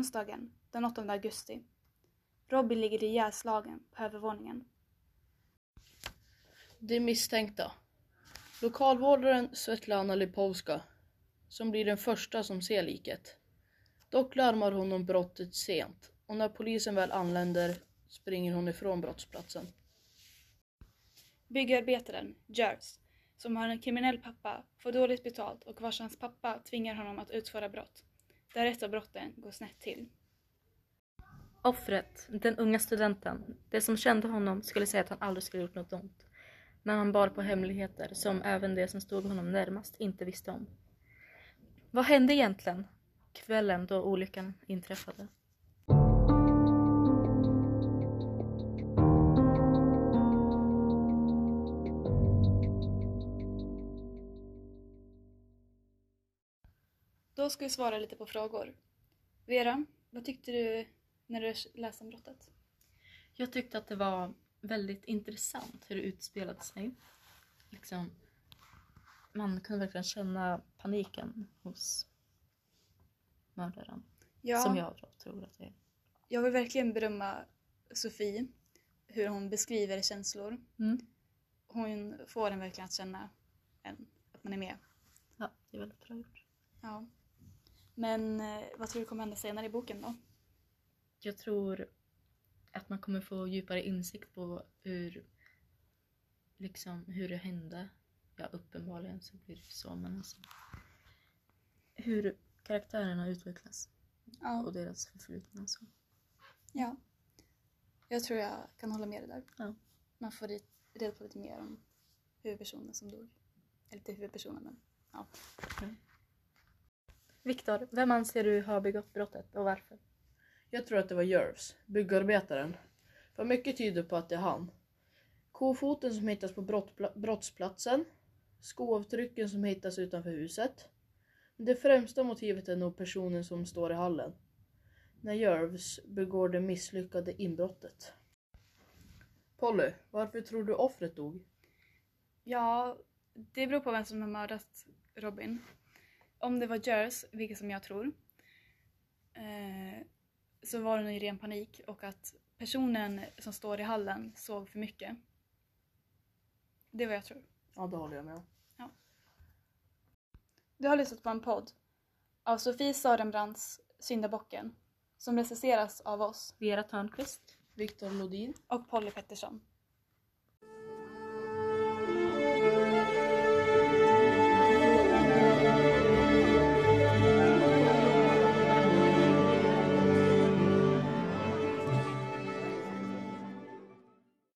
onsdagen den 8 augusti. Robin ligger ihjälslagen på övervåningen. De misstänkta. Lokalvårdaren Svetlana Lipovska, som blir den första som ser liket. Dock larmar hon om brottet sent och när polisen väl anländer springer hon ifrån brottsplatsen. Byggarbetaren Jervis, som har en kriminell pappa, får dåligt betalt och vars hans pappa tvingar honom att utföra brott. Där ett av brotten går snett till. Offret, den unga studenten, det som kände honom skulle säga att han aldrig skulle gjort något ont. Men han bar på hemligheter som även de som stod honom närmast inte visste om. Vad hände egentligen kvällen då olyckan inträffade? Då ska vi svara lite på frågor. Vera, vad tyckte du när du läste om brottet? Jag tyckte att det var väldigt intressant hur det utspelade sig. Liksom, man kunde verkligen känna paniken hos mördaren. Ja, Som jag tror att det är. jag vill verkligen berömma Sofie, hur hon beskriver känslor. Mm. Hon får en verkligen att känna en, att man är med. Ja, det är väldigt bra gjort. Ja. Men eh, vad tror du kommer hända senare i boken då? Jag tror att man kommer få djupare insikt på hur, liksom, hur det hände. Ja, uppenbarligen så blir det så, men alltså. Hur karaktärerna utvecklas Ja. och deras förflutna. Så. ja. Jag tror jag kan hålla med dig där. Ja. Man får reda på lite mer om huvudpersonen som dog. Eller inte huvudpersonen men ja. Viktor, vem anser du har begått brottet och varför? Jag tror att det var Jervs, byggarbetaren. För mycket tyder på att det är han. Kofoten som hittas på brottpla- brottsplatsen. Skoavtrycken som hittas utanför huset. Det främsta motivet är nog personen som står i hallen. När Jervs begår det misslyckade inbrottet. Polly, varför tror du offret dog? Ja, det beror på vem som har mördat Robin. Om det var Jers, vilket som jag tror, eh, så var det nog i ren panik och att personen som står i hallen såg för mycket. Det är vad jag tror. Ja, det håller jag med om. Du har lyssnat på en podd av Sofie Sörenbrandts Syndabocken som recenseras av oss Vera Törnqvist. Viktor Lodin. och Polly Pettersson.